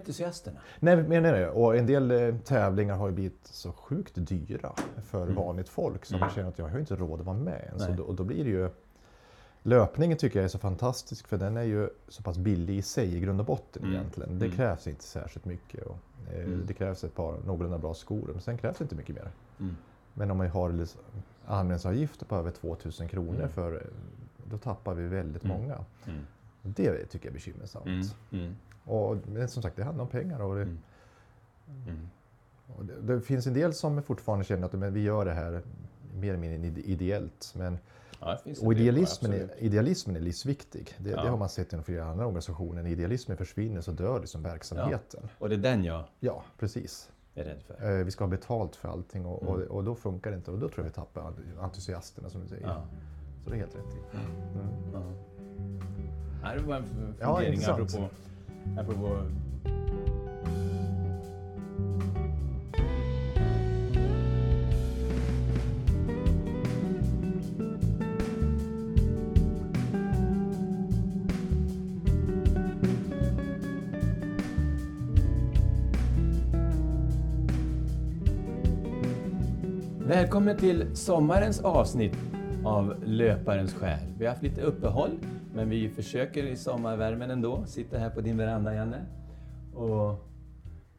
entusiasterna? Nej, men nej, nej. Och en del eh, tävlingar har ju blivit så sjukt dyra för Mm. vanligt folk så man känner att jag har inte råd att vara med ens. Och då, och då blir det ju Löpningen tycker jag är så fantastisk för den är ju så pass billig i sig i grund och botten Mm. egentligen. Det Mm. krävs inte särskilt mycket. Och, eh, Mm. Det krävs ett par någorlunda bra skor men sen krävs det inte mycket mer. Mm. Men om man har liksom användningsavgifter på över 2000 kronor Mm. för eh, då tappar vi väldigt Mm. många. Mm. Det tycker jag är bekymmersamt. Och, men som sagt, det handlar om pengar. Och det, Mm. Mm. och det, det finns en del som fortfarande känner att men vi gör det här mer eller mindre ide- ideellt. Men, Ja, och idealismen, är, idealismen är livsviktig. Det, Ja. det har man sett inom flera andra organisationer. När idealismen försvinner så dör liksom verksamheten. Och det är den jag Ja, precis. är rädd för. Eh, Vi ska ha betalt för allting och, och, Mm. och då funkar det inte. Och då tror jag vi tappar entusiasterna som du säger. Ja. Så det är helt rätt i. Mm. Ja. Det var en f- Ja, fundering intressant. Välkommen till sommarens avsnitt av Löparens själ. Vi har haft lite uppehåll, men vi försöker i sommarvärmen ändå. Sitta här på din veranda, Janne, och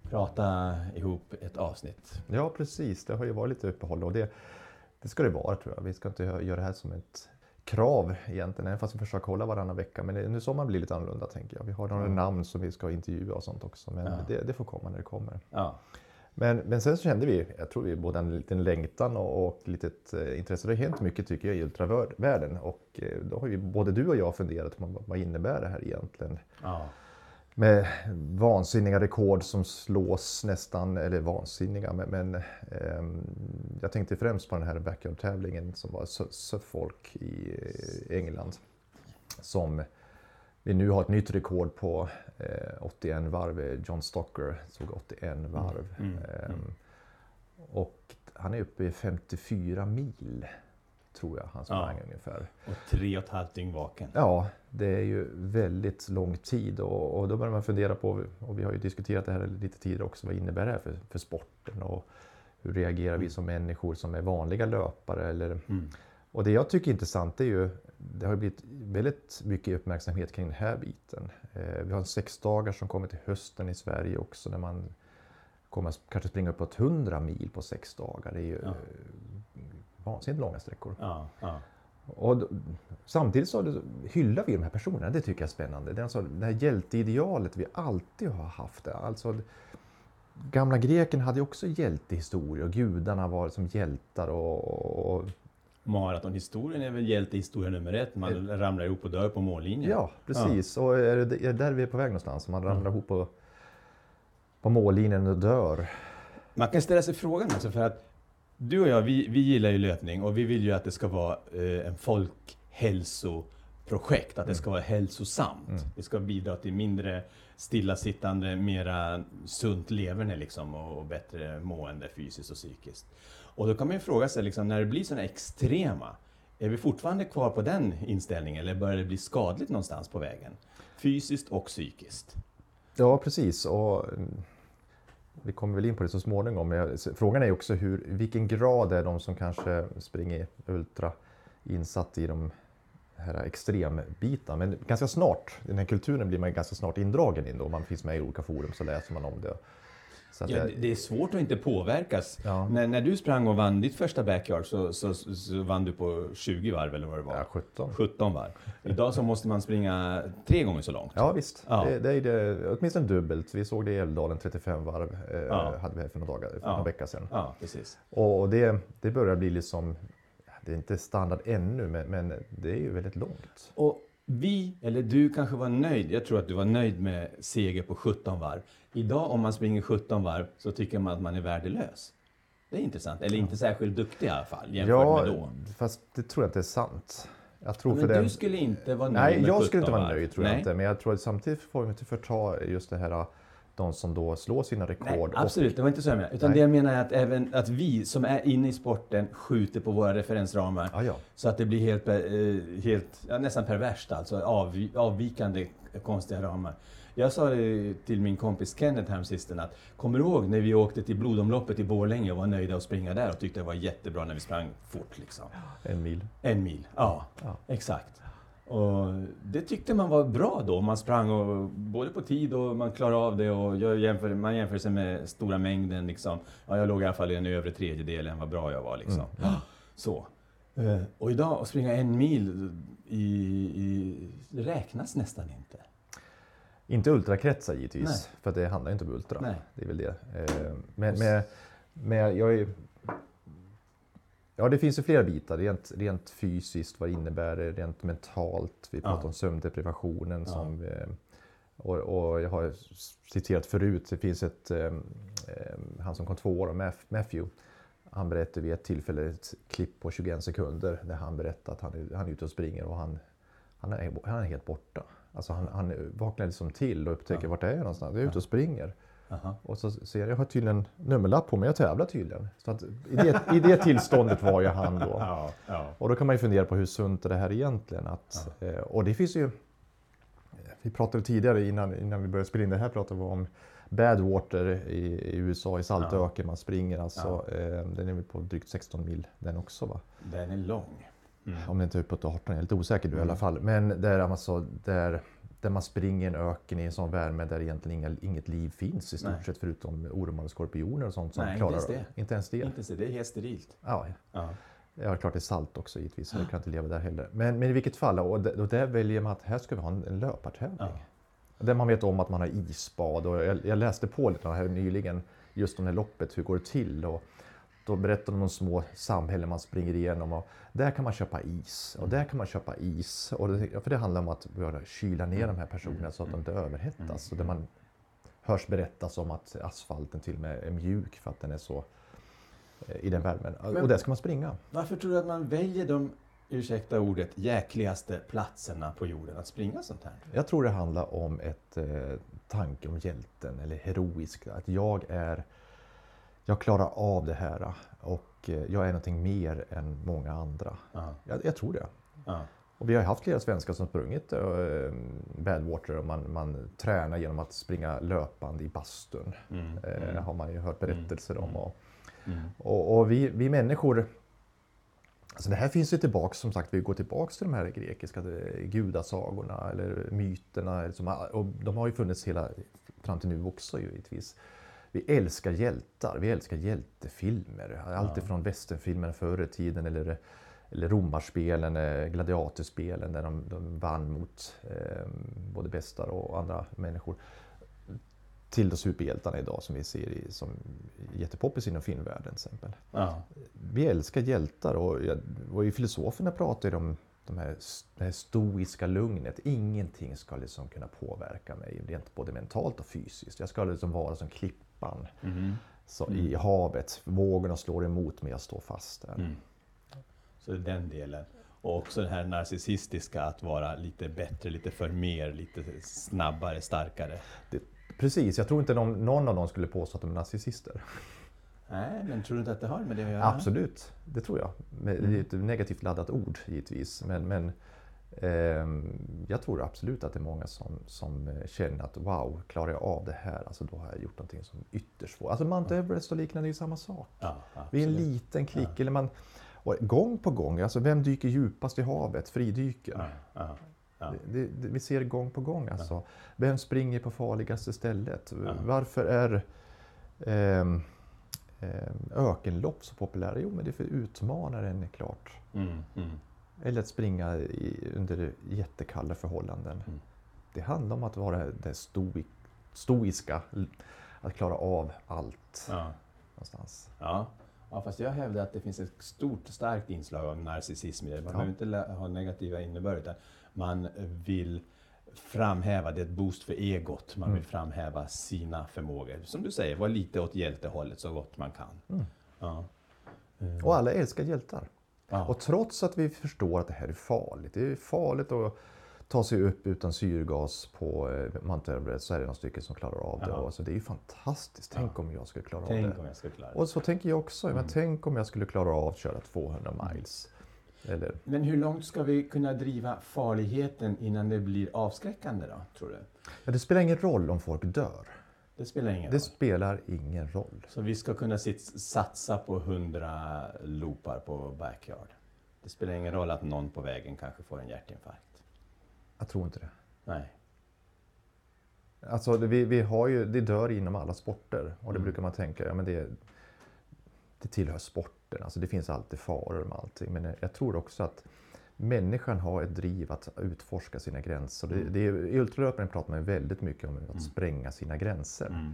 prata ihop ett avsnitt. Ja, precis. Det har ju varit lite uppehåll och det, det ska det vara tror jag. Vi ska inte göra det här som ett krav egentligen, även fast vi försöker hålla varannan vecka. Men det- nu sommaren blir lite annorlunda tänker jag. Vi har några namn som vi ska intervjua och sånt också. Men Ja. det, det får komma när det kommer. Ja, Men, men sen så kände vi, jag tror vi både en liten längtan och, och litet eh, intresse. Det har hänt mycket tycker jag i ultravärlden. Och eh, då har ju både du och jag funderat på vad, innebär det här egentligen? ja, med vansinniga rekord som slås nästan, eller vansinniga, men, men ehm, jag tänkte främst på den här backyard-tävlingen som var Su- Suffolk i eh, England. Som vi nu har ett nytt rekord på eh, 81 varv. John Stocker såg 81 varv. Mm, Ehm, mm. och han är uppe i 54 mil, tror jag han sprang ungefär. och tre och ett halvt dygn vaken. Ja, det är ju väldigt lång tid och, och då börjar man fundera på, och vi har ju diskuterat det här lite tidigare också, vad innebär det här för, för sporten och hur reagerar vi som människor som är vanliga löpare? Eller, Mm. och det jag tycker är intressant är ju, det har blivit väldigt mycket uppmärksamhet kring den här biten. Eh, vi har en sex dagar som kommer till hösten i Sverige också när man kommer kanske springa uppåt 100 mil på sex dagar. Det är ju Ja. eh, vansinnigt långa sträckor. Ja, ja. Och då, samtidigt så hyllar vi de här personerna, det tycker jag är spännande. Det, är alltså, det här hjälteidealet vi alltid har haft. Alltså, gamla greken hade ju också hjältehistorier och gudarna var som hjältar. Och, och, Maratonhistorien är väl hjältehistoria nummer ett. Man ramlar ihop och dör på mållinjen. ja, precis. Och är det, är det där vi är på väg någonstans? Man ramlar ihop på, på mållinjen och dör. Man kan ställa sig frågan alltså för att du och jag, vi, vi gillar ju löpning och vi vill ju att det ska vara eh, en folkhälsoprojekt, att det ska vara hälsosamt. Det ska bidra till mindre stillasittande, mera sunt leverne liksom och, och bättre mående fysiskt och psykiskt. Och då kan man ju fråga sig, liksom, när det blir sådana extrema, är vi fortfarande kvar på den inställningen eller börjar det bli skadligt någonstans på vägen? Fysiskt och psykiskt. Ja, precis. Och, mm, vi kommer väl in på det så småningom. Men frågan är ju också hur, i vilken grad är de som kanske springer ultra insatt i de här extrembitarna. Men ganska snart, i den här kulturen blir man ganska snart indragen in då. Man finns med i olika forum så läser man om det. Ja, jag- det- är svårt att inte påverkas. Ja. När, när du sprang och vann ditt första backyard så, så, så vann du på 20 varv eller vad det var. ja, 17. 17 varv. Idag så måste man springa tre gånger så långt. Ja visst, Ja. Det, det är det, åtminstone dubbelt. Vi såg det i Älvdalen, 35 varv eh, hade vi här för några dagar, för några vecka sedan. Ja, precis. Och det, det börjar bli liksom, det är inte standard ännu, men, men det är ju väldigt långt. Och vi, eller du kanske var nöjd, jag tror att du var nöjd med seger på 17 varv. Idag om man springer 17 varv så tycker man att man är värdelös. Det är intressant, eller inte särskilt duktig i alla fall jämfört med då. fast det tror jag inte är sant. Jag tror Men för du skulle inte vara nöjd Nej, med jag 17 skulle inte vara nöjd tror Nej. jag inte. Men jag tror att samtidigt får vi inte förta just det här de som då slår sina Nej, rekord. absolut, det var inte så jag menade. Utan Nej. det jag menar är att även att vi som är inne i sporten skjuter på våra referensramar. Ja, ja. Så att det blir helt, eh, helt ja, nästan perverst, alltså avvi, avvikande konstiga ramar. Jag sa det till min kompis Kenneth häromsistens att Kommer du ihåg när vi åkte till blodomloppet i Borlänge och var nöjda att springa där och tyckte det var jättebra när vi sprang fort liksom. En mil. En mil, ja, Ja. exakt. Och det tyckte man var bra då. Man sprang och, både på tid och man klarade av det. Och jag jämför, man jämför sig med stora mängden. Liksom. Ja, jag låg i alla fall i en övre tredjedel än vad bra jag var. Liksom. Så. Eh, Och idag att springa en mil i, i, räknas nästan inte. Inte ultrakretsar givetvis, Nej. för det handlar inte om ultra. Nej. Det är väl det. Eh, Men, med, med, jag är, ja, det finns ju flera bitar. Rent, rent fysiskt, vad det innebär det? Rent mentalt. Vi pratar Ja. om sömndeprivationen. Ja. Som, eh, och, och jag har citerat förut, det finns ett, eh, han som kom två år, Matthew. Han berättade vid ett tillfälle ett klipp på 21 sekunder där han berättar att han han är ute och springer och han, han, är, han är helt borta. Alltså han, han vaknar liksom till och upptäcker Ja. vart är jag någonstans? Jag är ute och springer. Aha. Och så ser jag, jag har tydligen nummerlapp på mig, jag tävlar tydligen. Så att i, det, I det tillståndet var ju han då. Ja, ja. Och då kan man ju fundera på hur sunt är det här egentligen? Att, eh, och det finns ju, vi pratade tidigare innan, innan vi började spela in det här pratade vi om Badwater i, i USA, i saltöken man springer alltså. Eh, den är väl på drygt 16 mil den också va? Den är lång. Mm. Om det inte är uppåt 18, jag är lite osäker nu i alla fall. Men där, alltså, där, där man springer i en öken i en sån värme där egentligen inga, inget liv finns i stort Nej. sett förutom ormar och skorpioner och sånt som Nej, inte klarar ens det. Inte ens det. Inte så, det är helt sterilt. Ja, Ja. ja, klart det är salt också givetvis, så jag kan inte leva där heller. Men, men i vilket fall, och, d- och där väljer man att här ska vi ha en, en löpartävling. Ja. Där man vet om att man har isbad och jag, jag läste på lite här nyligen just om det här loppet, hur går det till? Och då berättar de om små samhällen man springer igenom och där kan man köpa is och där kan man köpa is. Och det, för det handlar om att kyla ner de här personerna så att de inte överhettas. Och där man hörs berättas om att asfalten till och med är mjuk för att den är så eh, i den värmen. och där ska man springa. Varför tror du att man väljer de, ursäkta ordet, jäkligaste platserna på jorden att springa sånt här? Jag tror det handlar om ett eh, tanke om hjälten eller heroiskt. Att jag är, jag klarar av det här och eh, jag är någonting mer än många andra. Ja, Jag, jag tror det. ja, Och vi har haft flera svenskar som sprungit eh, Badwater och man, man tränar genom att springa löpande i bastun. mm, Eh, mm, har man ju hört berättelser om. Och, mm. och, och vi, vi människor, alltså det här finns ju tillbaks, som sagt, vi går tillbaks till de här grekiska gudasagorna eller myterna. Och de har ju funnits hela fram till nu också givetvis. Vi älskar hjältar, vi älskar hjältefilmer. Allt Ja. ifrån västernfilmer förr i tiden eller, eller romarspelen, eh, gladiatorspelen där de, de vann mot eh, både bestar och andra människor till de superhjältarna idag som vi ser i, som jättepoppis inom filmvärlden till exempel. ja, Vi älskar hjältar och, jag, och i filosoferna pratar ju om de här, det här stoiska lugnet. Ingenting ska liksom kunna påverka mig, rent både mentalt och fysiskt. Jag ska liksom vara som klippan mhm, så, i havet. Vågorna slår emot mig, jag står fast där. mm. Så det är den delen. Och också det här narcissistiska, att vara lite bättre, lite för mer, lite snabbare, starkare. Det, precis, jag tror inte någon, någon av dem skulle påstå att de är narcissister. Nej, men tror du inte att det har med det att göra? Absolut, det tror jag. Men Mm. Det är ett negativt laddat ord givetvis. Men, men jag tror absolut att det är många som, som eh, känner att wow, klarar jag av det här, alltså då har jag gjort någonting som är ytterst svårt. Alltså Mount Everest och liknande är ju samma sak. Ja, Vi är en liten klick. Eller man, och gång på gång, alltså vem dyker djupast i havet? Fridyker. Ja, ja, ja. Det, det, vi ser gång på gång. Alltså. Vem springer på farligaste stället? Ja. Varför är ehm, ehm, ökenlopp så populära? Jo, men det är för utmanaren är klart. Mm, mm. Eller att springa i, under jättekalla förhållanden. Mm. Det handlar om att vara det stoi, stoiska, att klara av allt Ja. någonstans. Ja. ja, fast jag hävdar att det finns ett stort, starkt inslag av narcissism i det. Man Ja. behöver inte ha negativa innebörd, utan man vill framhäva, det är ett boost för egot. Man Mm. vill framhäva sina förmågor. Som du säger, vara lite åt hjältehållet så gott man kan. Mm. Ja. Och alla älskar hjältar. Ja. Och trots att vi förstår att det här är farligt, det är farligt att ta sig upp utan syrgas på eh, Mount Everest så är det några stycken som klarar av det. Ja. Och så det är ju fantastiskt. Tänk om jag skulle klara av Tänk det. om jag skulle klara det. Och så tänker jag också, men Mm. tänk om jag skulle klara av att köra 200 miles. Eller, Men hur långt ska vi kunna driva farligheten innan det blir avskräckande då, tror du? ja, det spelar ingen roll om folk dör. Det spelar ingen Det roll. spelar ingen roll. Så vi ska kunna satsa på 100 loopar på backyard. Det spelar ingen roll att någon på vägen kanske får en hjärtinfarkt. Jag tror inte det. Nej. Alltså, det, vi, vi har ju, det dör inom alla sporter och det Mm. brukar man tänka, ja men det, det tillhör sporten. Alltså det finns alltid faror med allting. Men jag tror också att människan har ett driv att utforska sina gränser. Det, Mm. det, I ultralöpningen pratar man väldigt mycket om att Mm. spränga sina gränser.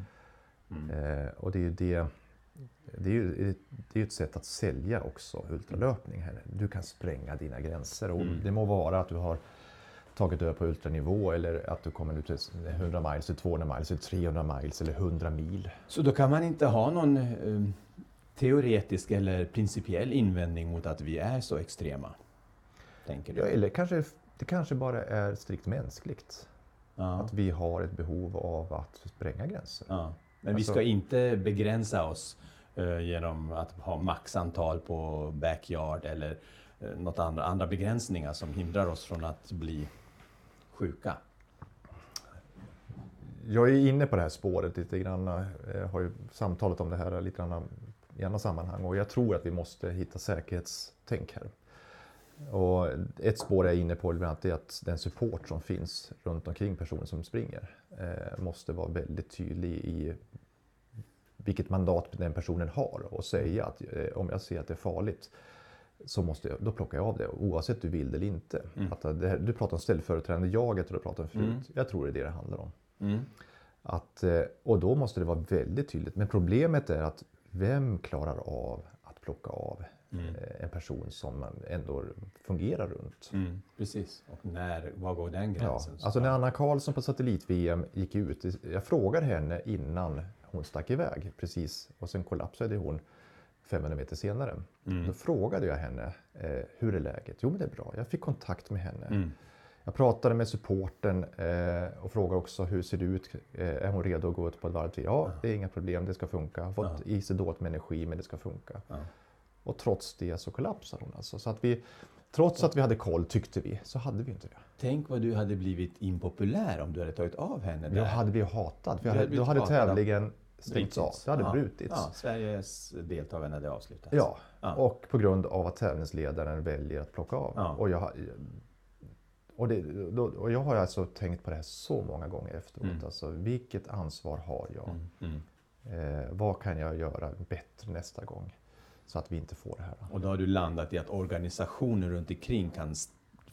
Mm. Eh, och det är ju det, det är ju det är ett sätt att sälja också ultralöpning. Här. Du kan spränga dina gränser. Och. Det må vara att du har tagit över på ultranivå eller att du kommer ut till 100 miles, eller 200 miles, eller 300 miles eller 100 mil. Så då kan man inte ha någon eh, teoretisk eller principiell invändning mot att vi är så extrema? Tänker du? Ja, eller kanske, det kanske bara är strikt mänskligt. Ja. Att vi har ett behov av att spränga gränser. Ja. Men vi Alltså- ska inte begränsa oss eh, genom att ha maxantal på backyard eller eh, något andra, andra begränsningar som hindrar oss från att bli sjuka. Jag är inne på det här spåret lite grann. Jag har ju samtalat om det här lite grann i andra sammanhang och jag tror att vi måste hitta säkerhetstänk här. Och ett spår jag är inne på bland annat är att den support som finns runt omkring personen som springer eh, måste vara väldigt tydlig i vilket mandat den personen har och säga att eh, om jag ser att det är farligt så måste jag, då plockar jag av det oavsett du vill det eller inte. Mm. Att det här, du pratar om ställföreträdande jaget och du pratar om förut. Mm. Jag tror det är det det handlar om. Mm. Att, eh, och då måste det vara väldigt tydligt. Men problemet är att vem klarar av att plocka av Mm. eh, en person som man ändå fungerar runt? Mm. Precis. Och när, var går den Ja, gränsen? alltså när Anna Karlsson på satellit-VM gick ut, jag frågade henne innan hon stack iväg precis och sen kollapsade hon 500 meter senare. Mm. Då frågade jag henne, eh, hur är läget? Jo men det är bra, jag fick kontakt med henne. Mm. Jag pratade med supporten eh, och frågade också hur ser det ut? Eh, är hon redo att gå ut på ett varv till? Ja, det är inga problem, det ska funka. Jag har fått i sig dåligt med energi, men det ska funka. Ja. Och trots det så kollapsade hon alltså. Så att vi, trots att vi hade koll, tyckte vi, så hade vi inte det. Tänk vad du hade blivit impopulär om du hade tagit av henne där. hade vi hatat, för jag hade hade, blivit då hade hatad tävlingen stängts av. Det hade ja. brutits. Ja, Sveriges deltagande hade avslutats. Ja, Ja. och på grund av att tävlingsledaren väljer att plocka av. Ja. Och, jag, och, det, och jag har alltså tänkt på det här så många gånger efteråt. Mm. Alltså, vilket ansvar har jag? Mm. Mm. Eh, vad kan jag göra bättre nästa gång? Så att vi inte får det här. Och då har du landat i att organisationen runt omkring kan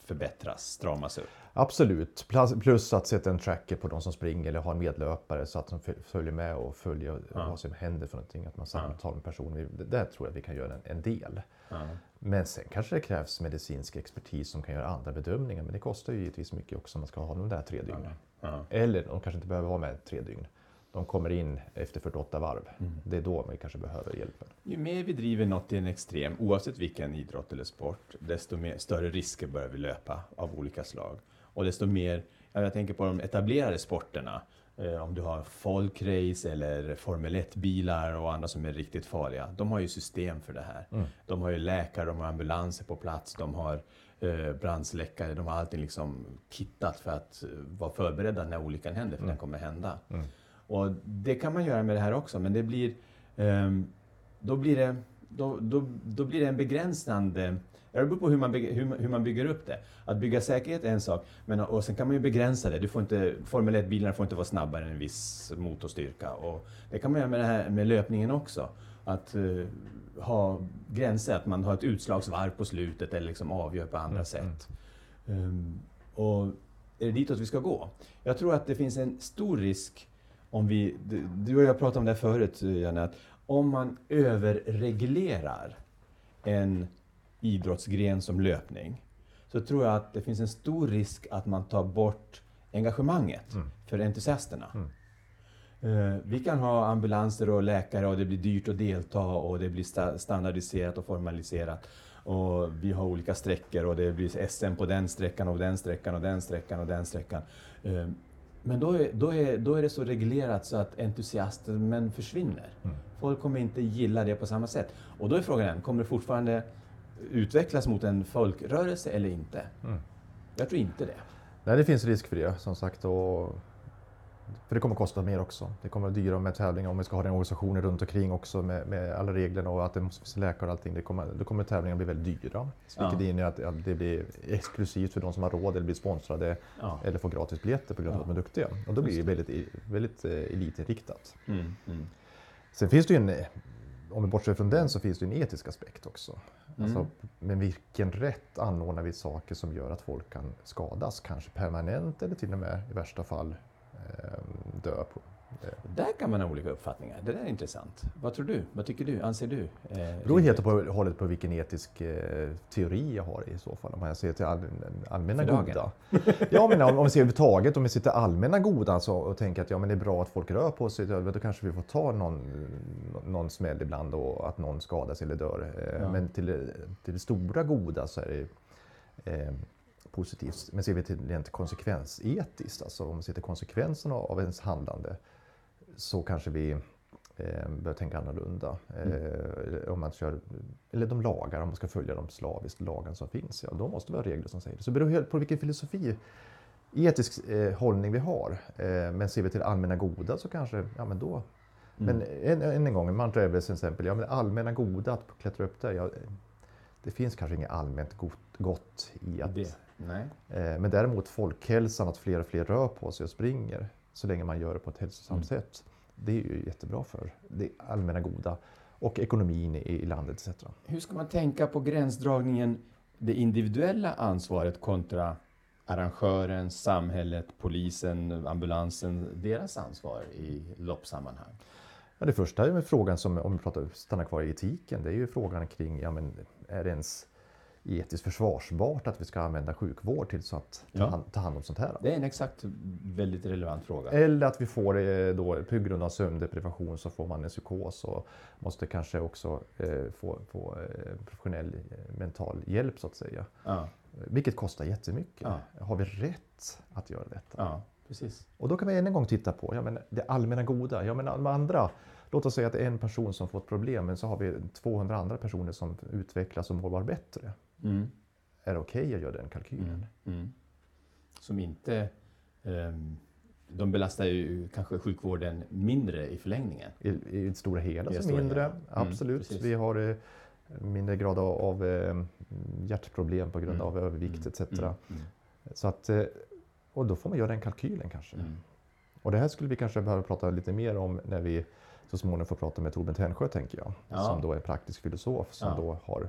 förbättras, stramas upp. Absolut, plus, att sätta en tracker på de som springer eller ha en medlöpare så att de föl- följer med och följer Ja. vad som händer för någonting. Att man samtalar med personer. Det där tror jag att vi kan göra en, en del. Ja. Men sen kanske det krävs medicinsk expertis som kan göra andra bedömningar. Men det kostar ju givetvis mycket också om man ska ha de där tre dygnen. Ja. Eller de kanske inte behöver vara med tre dygn. De kommer in efter 48 varv. Mm. Det är då man kanske behöver hjälpen. Ju mer vi driver något till en extrem, oavsett vilken idrott eller sport, desto mer, större risker börjar vi löpa av olika slag. Och desto mer, ja, jag tänker på de etablerade sporterna, eh, om du har folkrace eller Formel 1-bilar och andra som är riktigt farliga. De har ju system för det här. Mm. De har ju läkare, de har ambulanser på plats, de har eh, brandsläckare, de har allting liksom kittat för att eh, vara förberedda när olyckan händer, för den kommer hända. Mm. Och det kan man göra med det här också, men det blir, ehm, då, blir det, då, då, då blir det en begränsande... Det beror på hur man, bygger, hur, man- bygger upp det. Att bygga säkerhet är en sak, men, och sen kan man ju begränsa det. Du får inte, Formel 1-bilarna får inte vara snabbare än en viss motorstyrka. Och det kan man göra med, det här, med löpningen också. Att eh, ha gränser, att man har ett utslagsvarv på slutet eller liksom avgör på andra Mm, sätt. Ehm, och är det ditåt vi ska gå? Jag tror att det finns en stor risk om vi, du- och jag pratade om det här förut Janne, att om man överreglerar en idrottsgren som löpning så tror jag att det finns en stor risk att man tar bort engagemanget Mm. för entusiasterna. Mm. Eh, Vi kan ha ambulanser och läkare och det blir dyrt att delta och det blir sta- standardiserat och formaliserat. Och vi har olika sträckor och det blir SM på den sträckan och den sträckan och den sträckan och den sträckan. Eh, Men då är, då är, då är det så reglerat så att entusiasmen försvinner. Mm. Folk kommer inte gilla det på samma sätt. Och då är frågan, kommer det fortfarande utvecklas mot en folkrörelse eller inte? Mm. Jag tror inte det. Nej, det finns risk för det som sagt. Och, för det kommer kosta mer också. Det kommer vara dyrare med tävlingar om vi ska ha den organisationen runt omkring också med, med alla reglerna och att det måste finnas läkare och allting. Det kommer, då kommer tävlingarna bli väldigt dyra. Vilket Ja. innebär att, att det blir exklusivt för de som har råd eller blir sponsrade Ja. eller får gratis biljetter på grund av att de är duktiga. Och då blir det väldigt, väldigt eh, elitinriktat. Mm, mm. Sen finns det ju en, om vi bortser från den så finns det en etisk aspekt också. Alltså, Mm. med vilken rätt anordnar vi saker som gör att folk kan skadas, kanske permanent eller till och med i värsta fall dö. På, eh. Där kan man ha olika uppfattningar. Det där är intressant. Vad tror du? Vad tycker du? Anser du? Eh, Det beror helt och hållet på vilken etisk eh, teori jag har i så fall. Om jag ser till all, allmänna goda. Ja, men om, om vi ser överhuvudtaget, om vi ser till allmänna goda så, och tänker att ja, men det är bra att folk rör på sig, då kanske vi får ta någon, någon smäll ibland och att någon skadas eller dör. Eh, Ja. Men till, till det stora goda så är det eh, positivt. Men ser vi till rent konsekvensetiskt, alltså om vi ser till konsekvenserna av ens handlande, så kanske vi eh, bör tänka annorlunda. Eh, om man kör, eller de lagar, om man ska följa de slaviskt lagar som finns, ja, då måste vi ha regler som säger det. Så det beror helt på vilken filosofi, etisk eh, hållning vi har. Eh, men ser vi till allmänna goda så kanske, ja men då. Men än, än en gång, Mount Everest till exempel, ja men allmänna goda, att klättra upp där, ja, det finns kanske inget allmänt gott, gott i att Det. Nej. Eh, Men däremot folkhälsan, att fler och fler rör på sig och springer, så länge man gör det på ett hälsosamt sätt, det är ju jättebra för det allmänna goda och ekonomin i, i landet etc. Hur ska man tänka på gränsdragningen, det individuella ansvaret kontra arrangören, samhället, polisen, ambulansen, deras ansvar i loppsammanhang? Ja, det första är frågan som, om vi pratar, stannar kvar i etiken, det är ju frågan kring, ja men är det ens etiskt försvarsbart att vi ska använda sjukvård till så att ta, Ja. hand, ta hand om sånt här? Det är en exakt väldigt relevant fråga. Eller att vi får eh, då, på grund av sömndeprivation så får man en psykos och måste kanske också eh, få, få eh, professionell eh, mental hjälp så att säga. Ja, Vilket kostar jättemycket. Ja. Har vi rätt att göra detta? ja precis. Och då kan vi än en gång titta på ja, men det allmänna goda. Ja, men de andra, låt oss säga att det är en person som får ett problem men så har vi 200 andra personer som utvecklas och mår bättre. Mm. Är det okej att göra den kalkylen? Mm. Mm. Som inte... ehm, de belastar ju kanske sjukvården mindre i förlängningen. I, I det stora hela det så stora mindre, hela. Mm, absolut. vi har eh, mindre grad av, av eh, hjärtproblem på grund Mm, av övervikt mm, etc. Så att, eh, och då får man göra den kalkylen kanske. Mm. Och det här skulle vi kanske behöva prata lite mer om när vi så småningom får prata med Torbjörn Tännsjö, tänker jag. Ja. Som då är praktisk filosof som Ja. då har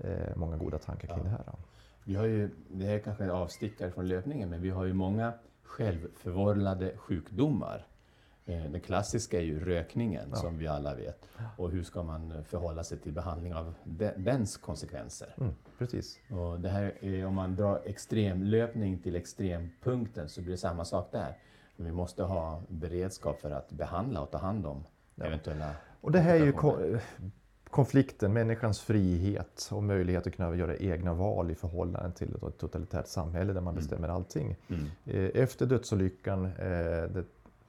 eh, många goda tankar kring Ja. det här. Vi har ju, det här är kanske en avstickare från löpningen, men vi har ju många självförvållade sjukdomar. Eh, Den klassiska är ju rökningen, Ja. som vi alla vet. Och hur ska man förhålla sig till behandling av de- dens konsekvenser? Mm, precis. Och det här är, om man drar extremlöpning till extrempunkten så blir det samma sak där. Men vi måste ha beredskap för att behandla och ta hand om Ja. eventuella Och det här är ju konflikten, människans frihet och möjlighet att kunna göra egna val i förhållande till ett totalitärt samhälle där man Mm. bestämmer allting. Mm. Eh, Efter dödsolyckan, eh, det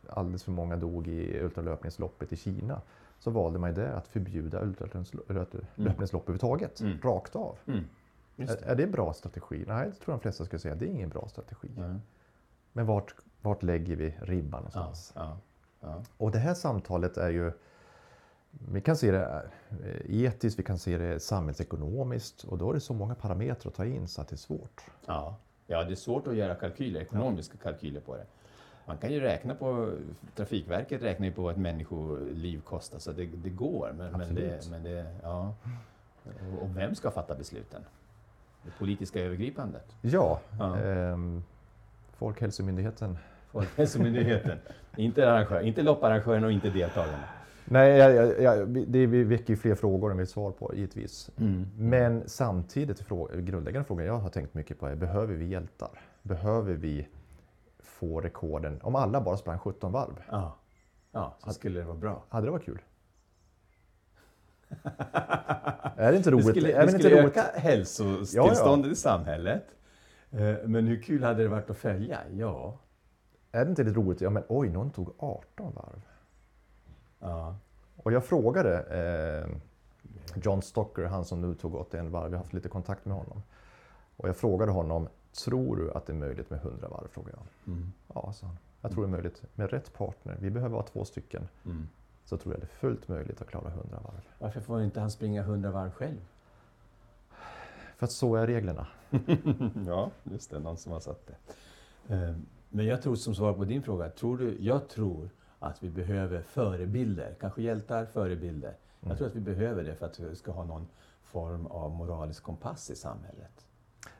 alldeles för många dog i ultralöpningsloppet i Kina, så valde man ju det att förbjuda ultralöpningslopp överhuvudtaget, Mm. rakt av. Mm. Det. är det en bra strategi? Nej, det tror de flesta skulle säga, det är ingen bra strategi. Ja. Men vart, vart lägger vi ribban Ja. någonstans? Ja. Ja. Och det här samtalet är ju, vi kan se det eh, etiskt, vi kan se det samhällsekonomiskt och då är det så många parametrar att ta in så att det är svårt. Ja. ja, det är svårt att göra kalkyler, ekonomiska kalkyler på det. Man kan ju räkna på, Trafikverket räknar ju på vad ett människoliv kostar, så det, det går. Men, men, det, men det, ja. Och, vem ska fatta besluten? Det politiska övergripandet? Ja, Ja. ehm, Folkhälsomyndigheten. Folkhälsomyndigheten. inte, arrangör, inte lopparrangören och inte deltagarna. Nej, jag, jag, vi- det vi väcker ju fler frågor än vi svar på givetvis. Men samtidigt, frå- grundläggande frågan jag har tänkt mycket på är, behöver vi hjältar? Behöver vi få rekorden? Om alla bara sprang 17 varv, Ja. ja, så skulle det vara bra. hade det varit kul? är det inte Det roligt? skulle, är det det skulle inte roligt? öka hälsotillståndet i samhället. Eh, Men hur kul hade det varit att följa? Ja. Är det inte lite roligt? Ja, men oj, någon tog 18 varv. Ja. Och jag frågade eh, John Stocker, han som nu tog 81 varv, vi har haft lite kontakt med honom. Och jag frågade honom, tror du att det är möjligt med 100 varv? Frågade jag. Mm. Ja, sa han. Jag tror det är möjligt med rätt partner. Vi behöver vara två stycken. Mm. Så tror jag det är fullt möjligt att klara 100 varv. Varför får inte han springa 100 varv själv? För att så är reglerna. ja, just det. Någon som har satt det. Eh, Men jag tror, som svar på din fråga, tror du, jag tror att vi behöver förebilder, kanske hjältar, förebilder. Jag Mm. tror att vi behöver det för att vi ska ha någon form av moralisk kompass i samhället.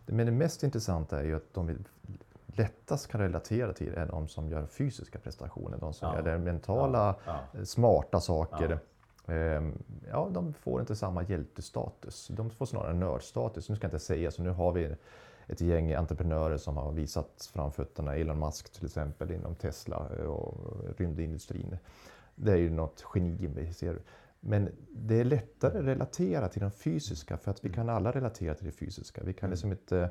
Men det mest intressanta är ju att de vi lättast kan relatera till är de som gör fysiska prestationer. De som Ja. gör mentala, Ja. smarta saker. Ehm, Ja, de får inte samma hjältestatus. De får snarare nördstatus. Nu ska jag inte säga så. Nu har vi ett gäng entreprenörer som har visat framfötterna. Elon Musk till exempel inom Tesla och rymdindustrin. Det är ju något geni vi ser. Men det är lättare att relatera till de fysiska för att vi kan alla relatera till det fysiska. Vi kan Mm. liksom inte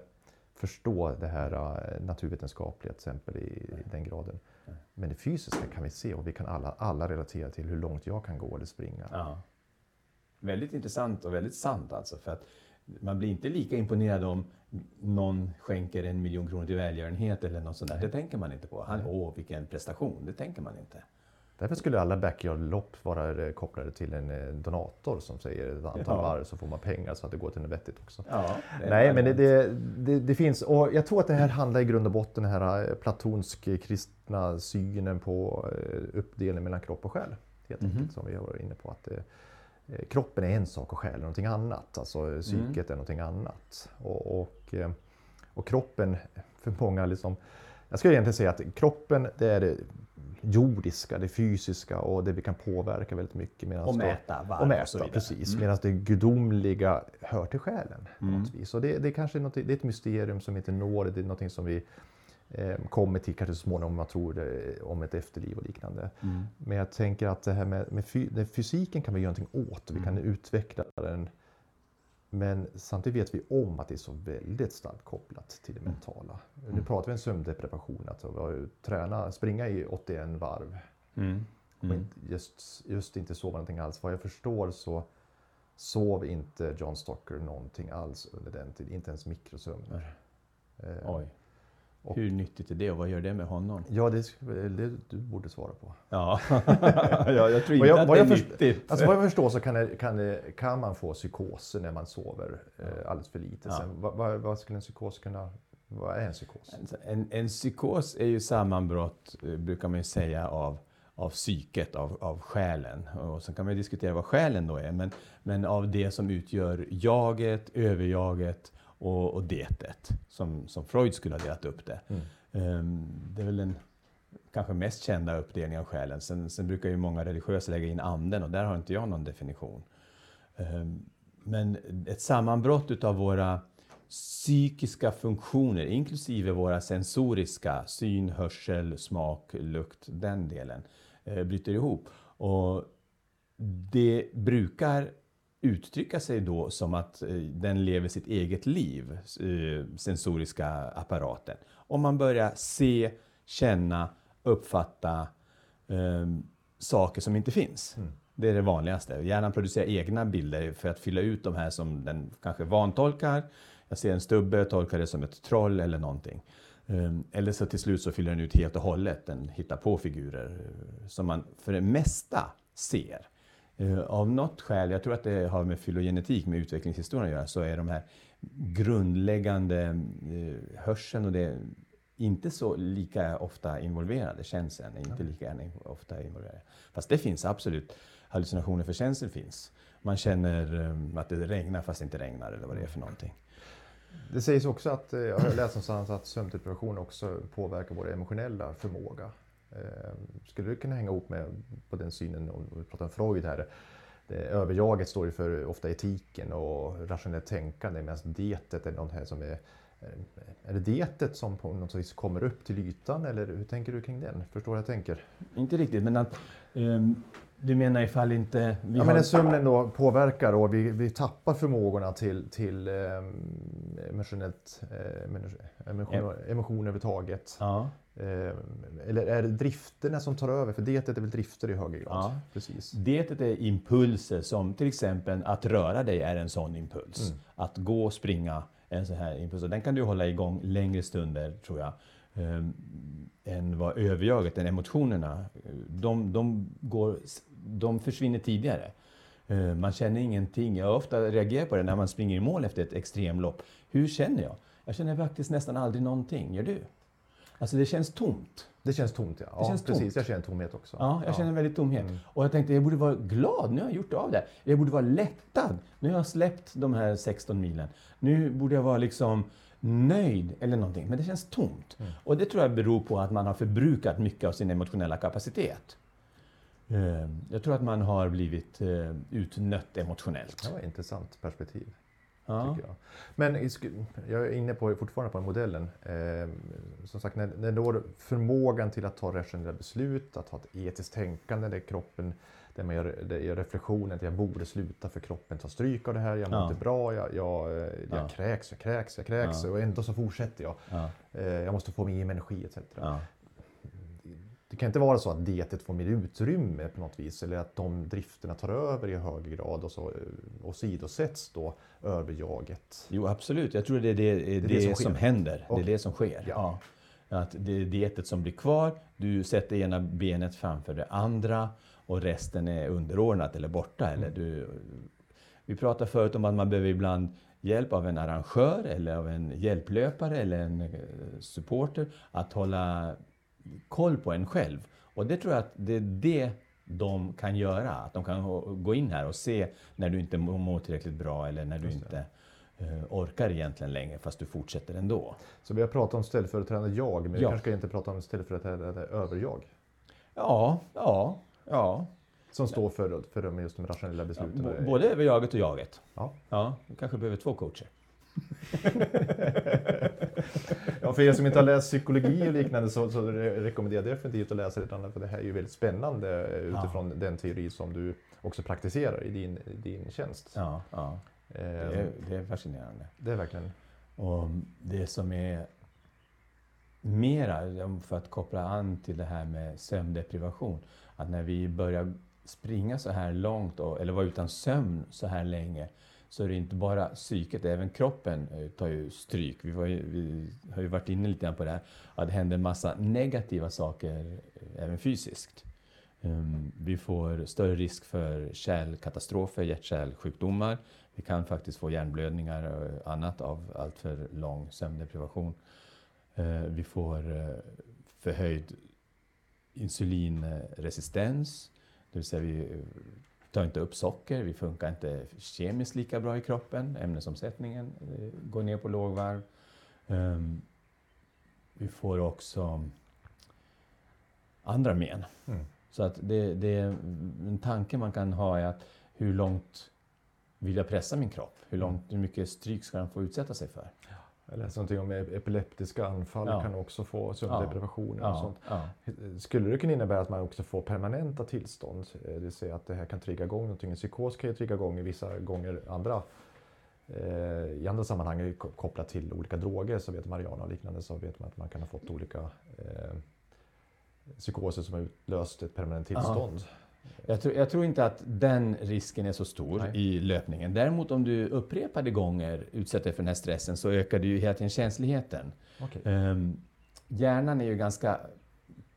förstå det här eh, naturvetenskapliga till exempel i, den graden. Nej. Men det fysiska kan vi se och vi kan alla, alla relatera till hur långt jag kan gå eller springa. Ja. Väldigt intressant och väldigt sant alltså. För att man blir inte lika imponerad om någon skänker en miljon kronor till välgörenhet eller något sånt där. Det tänker man inte på. Han, åh, vilken prestation. Det tänker man inte. Därför skulle alla backyard-lopp vara eh, kopplade till en eh, donator som säger ett antal Ja. varv så får man pengar så att det går till något vettigt också. Ja, Nej, men det, det, det, finns och jag tror att det här handlar i grund och botten den här eh, platonsk kristna synen på uppdelning mellan kropp och själ. Helt Mhm. enkelt som vi varit inne på. att Kroppen är en sak och själen är någonting annat. Alltså eh, psyket är någonting annat. Och, och, eh, och kroppen för många liksom jag skulle egentligen säga att kroppen det är det jordiska, det fysiska och det vi kan påverka väldigt mycket. Och mäta varv och mäta, så vidare. precis. Mm. Medan det gudomliga hör till själen. På Mm. något vis. Och det, det, kanske är något, det är ett mysterium som inte når, det är något som vi eh, kommer till kanske så småningom om man tror det, om ett efterliv och liknande. Mm. Men jag tänker att det här med, med fy, fysiken kan vi göra någonting åt, vi kan Mm. utveckla den. Men samtidigt vet vi om att det är så väldigt starkt kopplat till det mentala. Nu Mm. pratar vi om sömndeprivation, att vi träna, springa i 81 varv Mm. och Mm. just, just inte sova någonting alls. Vad jag förstår så sov inte John Stocker någonting alls under den tiden, inte ens mikrosömner. Eh, Oj. Och- Hur nyttigt är det och vad gör det med honom? Ja, det, det du borde svara på. Ja, ja jag tror inte jag- att det är nyttigt. Alltså vad jag förstår så kan, det, kan, det, kan man få psykoser när man sover eh, alldeles för lite. Ja. Sen, vad, vad, vad skulle en psykos kunna... Vad är en psykos? En, en psykos är ju sammanbrott, eh, brukar man ju säga, av, av psyket, av, av själen. Och sen kan man ju diskutera vad själen då är, men, men av det som utgör jaget, överjaget och, och detet, som, som Freud skulle ha delat upp det. Mm. Ehm, det är väl den kanske mest kända uppdelningen av själen. Sen, sen brukar ju många religiösa lägga in anden och där har inte jag någon definition. Ehm, Men ett sammanbrott utav våra psykiska funktioner, inklusive våra sensoriska, syn, hörsel, smak, lukt, den delen, eh, bryter ihop. Och det brukar uttrycka sig då som att eh, den lever sitt eget liv, eh, sensoriska apparaten. Om man börjar se, känna, uppfatta eh, saker som inte finns. Mm. Det är det vanligaste. Hjärnan producerar egna bilder för att fylla ut de här som den kanske vantolkar. Jag ser en stubbe och tolkar det som ett troll eller någonting. Ehm, Eller så till slut så fyller den ut helt och hållet. Den hittar på figurer eh, som man för det mesta ser. Eh, Av något skäl, jag tror att det har med filogenetik, med utvecklingshistoria att göra, så är de här grundläggande eh, hörseln och det inte så lika ofta involverade. Känseln är inte lika ofta involverade. Fast det finns absolut. Hallucinationer för känsel finns. Man känner eh, att det regnar fast det inte regnar eller vad det är för någonting. Det sägs också att, jag har läst någonstans att sömndeprivation också påverkar vår emotionella förmåga. Eh, Skulle du kunna hänga ihop med på den synen, om vi pratar om Freud här, överjaget står ju för ofta etiken och rationellt tänkande medan dietet är något här som är är det dietet som på något vis kommer upp till ytan eller hur tänker du kring den? Förstår jag tänker? Inte riktigt, men att ehm, Du menar ifall inte... Vi ja, har... men sömnen då påverkar och vi, vi tappar förmågorna till, till eh, emotionellt, eh, emotion, ja. överhuvudtaget. Ja. Eh, eller är det drifterna som tar över? För dietet är väl drifter i högre grad? Ja. Precis. Dietet är impulser som till exempel att röra dig är en sån impuls. Mm. Att gå och springa är en sån här impuls. Och den kan du hålla igång längre stunder tror jag. Um, än vad överjaget, än emotionerna, de, de, går, de försvinner tidigare. Uh, man känner ingenting. Jag ofta reagerat på det när man springer i mål efter ett extremlopp. Hur känner jag? Jag känner faktiskt nästan aldrig någonting. Gör du? Alltså det känns tomt. Det känns tomt, ja. ja känns precis. Tomt. Jag känner tomhet också. Ja, jag ja. känner väldigt tomhet. Mm. Och jag tänkte, jag borde vara glad. Nu har jag gjort av det. Jag borde vara lättad. Nu har jag släppt de här 16 milen. Nu borde jag vara liksom nöjd eller någonting. Men det känns tomt. Mm. Och det tror jag beror på att man har förbrukat mycket av sin emotionella kapacitet. Ehm, jag tror att man har blivit eh, utnött emotionellt. Det var ett intressant perspektiv. Ja. Jag. Men jag är inne på, fortfarande på modellen. Eh, som sagt, när, när då förmågan till att ta rationella beslut, att ha ett etiskt tänkande där kroppen, där man gör, där gör reflektionen att jag borde sluta för kroppen tar stryk av det här, jag mår ja. inte bra, jag, jag, jag ja. kräks, jag kräks, jag kräks och ändå så fortsätter jag. Eh, jag måste få mer energi etc. Det kan inte vara så att dietet får mer utrymme på något vis eller att de drifterna tar över i högre grad och så eh, åsidosätts då överjaget. Jo absolut, jag tror det är det, det, är det, det som, som, händer. Och, det är det som sker. Ja. ja. Att det är dietet som blir kvar, du sätter ena benet framför det andra och resten är underordnat eller borta. Mm. Eller du, vi pratade förut om att man behöver ibland hjälp av en arrangör eller av en hjälplöpare eller en eh, supporter att hålla koll på en själv. Och det tror jag att det är det de kan göra. Att de kan gå in här och se när du inte mår tillräckligt bra eller när du inte uh, orkar egentligen längre fast du fortsätter ändå. Så vi har pratat om ställföreträdande jag, men ja. vi kanske ska inte prata om ställföreträdande överjag? Ja, ja, ja. Som står för, för just de rationella besluten? Ja, både överjaget och jaget. Ja. Ja, vi kanske behöver två coacher. ja, för er som inte har läst psykologi och liknande så, så rekommenderar jag definitivt att läsa det. För det här är ju väldigt spännande utifrån ja. den teori som du också praktiserar i din, din tjänst. Ja, ja. Det, är, ehm, det är fascinerande. Det är verkligen. Och det som är mera, för att koppla an till det här med sömndeprivation, att när vi börjar springa så här långt, eller vara utan sömn så här länge, så är det inte bara psyket, även kroppen eh, tar ju stryk. Vi, ju, vi har ju varit inne lite grann på det här, att det händer en massa negativa saker eh, även fysiskt. Ehm, vi får större risk för kärlkatastrofer, hjärt-kärlsjukdomar. Vi kan faktiskt få hjärnblödningar och annat av alltför lång sömndeprivation. Vi får förhöjd insulinresistens, det vill säga vi tar inte upp socker, vi funkar inte kemiskt lika bra i kroppen, ämnesomsättningen eh, går ner på lågvarv. Um, vi får också andra men. Mm. Så att det, det, en tanke man kan ha är att hur långt vill jag pressa min kropp? Hur, långt, hur mycket stryk ska den få utsätta sig för? Jag läste någonting om epileptiska anfall ja. kan också få sömndeprivationer ja. och sånt. Ja. Skulle det kunna innebära att man också får permanenta tillstånd? Eh, det vill säga att det här kan trigga igång någonting. En psykos kan ju trigga igång i vissa gånger andra eh, i andra sammanhang kopplat till olika droger så vet Mariana och liknande så vet man att man kan ha fått olika eh, psykoser som har utlöst ett permanent tillstånd. Jag tror, jag tror, inte att den risken är så stor Nej. i löpningen. Däremot om du upprepade gånger utsätter dig för den här stressen så ökar du ju hela tiden känsligheten. Okay. Um, ehm, hjärnan är ju ganska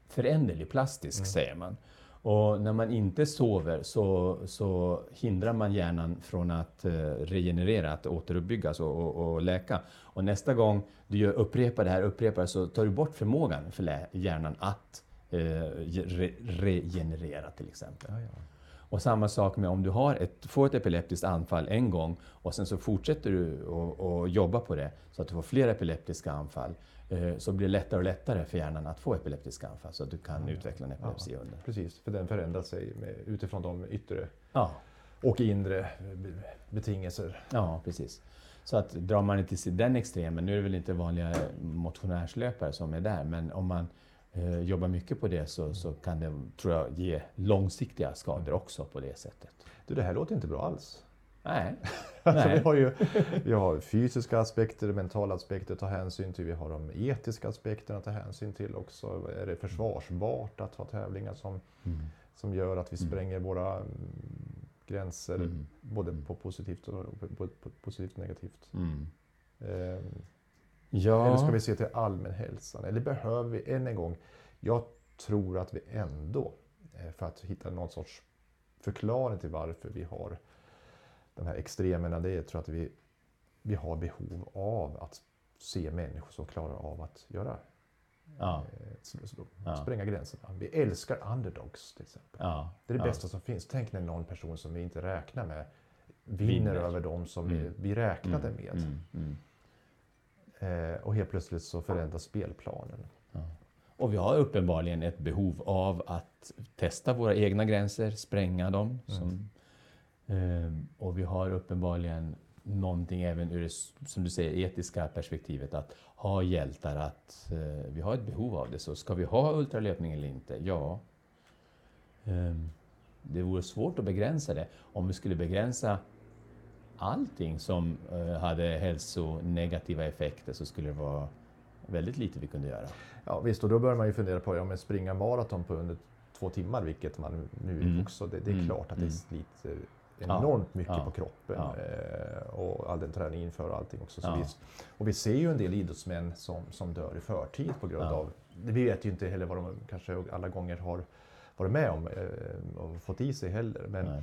föränderlig, plastisk mm. säger man. Och när man inte sover så, så hindrar man hjärnan från att uh, regenerera, att återuppbyggas och, och, och, läka. Och nästa gång du gör, upprepar det här, upprepar så tar du bort förmågan för hjärnan att eh, re regenerera till exempel. Ja, ja. Och samma sak med om du har ett, får ett epileptiskt anfall en gång och sen så fortsätter du att jobba på det så att du får fler epileptiska anfall eh, så blir det lättare och lättare för hjärnan att få epileptiska anfall så att du kan ja, utveckla en epilepsi under. Precis, för den förändrar sig med, utifrån de yttre och inre betingelser. Ja, precis. Så att drar man det till den extremen, nu är det väl inte vanliga motionärslöpare som är där, men om man eh, jobbar mycket på det så, så kan det, tror jag, ge långsiktiga skador också på det sättet. Du, det här låter inte bra alls. Nej. Alltså, Nej. vi, har ju, vi har fysiska aspekter, mentala aspekter att ta hänsyn till. Vi har de etiska aspekterna att ta hänsyn till också. Är det försvarsbart att ha tävlingar som, Mm. som gör att vi Mm. spränger våra mm, gränser Mm. både på positivt och på, på, på positivt och negativt? Mm. Ja. Eller ska vi se till allmänhälsan? Eller behöver vi, än en gång, jag tror att vi ändå, eh, för att hitta någon sorts förklaring till varför vi har de här extremerna, det är tror att vi, vi har behov av att se människor som klarar av att göra Ja. eh, så- Ja. spränga gränserna. Vi älskar underdogs till exempel. Ja. Det är det bästa som finns. Tänk när någon person som vi inte räknar med vinner, Vinner. över dem som Mm. vi, vi räknade Mm, med. mm, mm. Och helt plötsligt så förändras spelplanen. Och vi har uppenbarligen ett behov av att testa våra egna gränser, spränga dem. Som, eh, och vi har uppenbarligen någonting även ur det, som du säger, etiska perspektivet. Att ha hjältar, att eh, vi har ett behov av det. Så ska vi ha ultralöpning eller inte? Ja. Eh, det vore svårt att begränsa det. Om vi skulle begränsa allting som eh, hade hälsonegativa effekter så skulle det vara väldigt lite vi kunde göra. Ja visst, och då börjar man ju fundera på, ja men springa maraton på under två timmar, vilket man nu Mm. också, det, det är Mm. klart att det Mm. sliter Ja. enormt mycket Ja. på kroppen. Ja. Eh, och all den träning inför och allting också. Så Ja. visst. Och vi ser ju en del idrottsmän som, som dör i förtid på grund Ja. av, vi vet ju inte heller vad de kanske alla gånger har varit med om eh, och fått i sig heller. Men, Nej.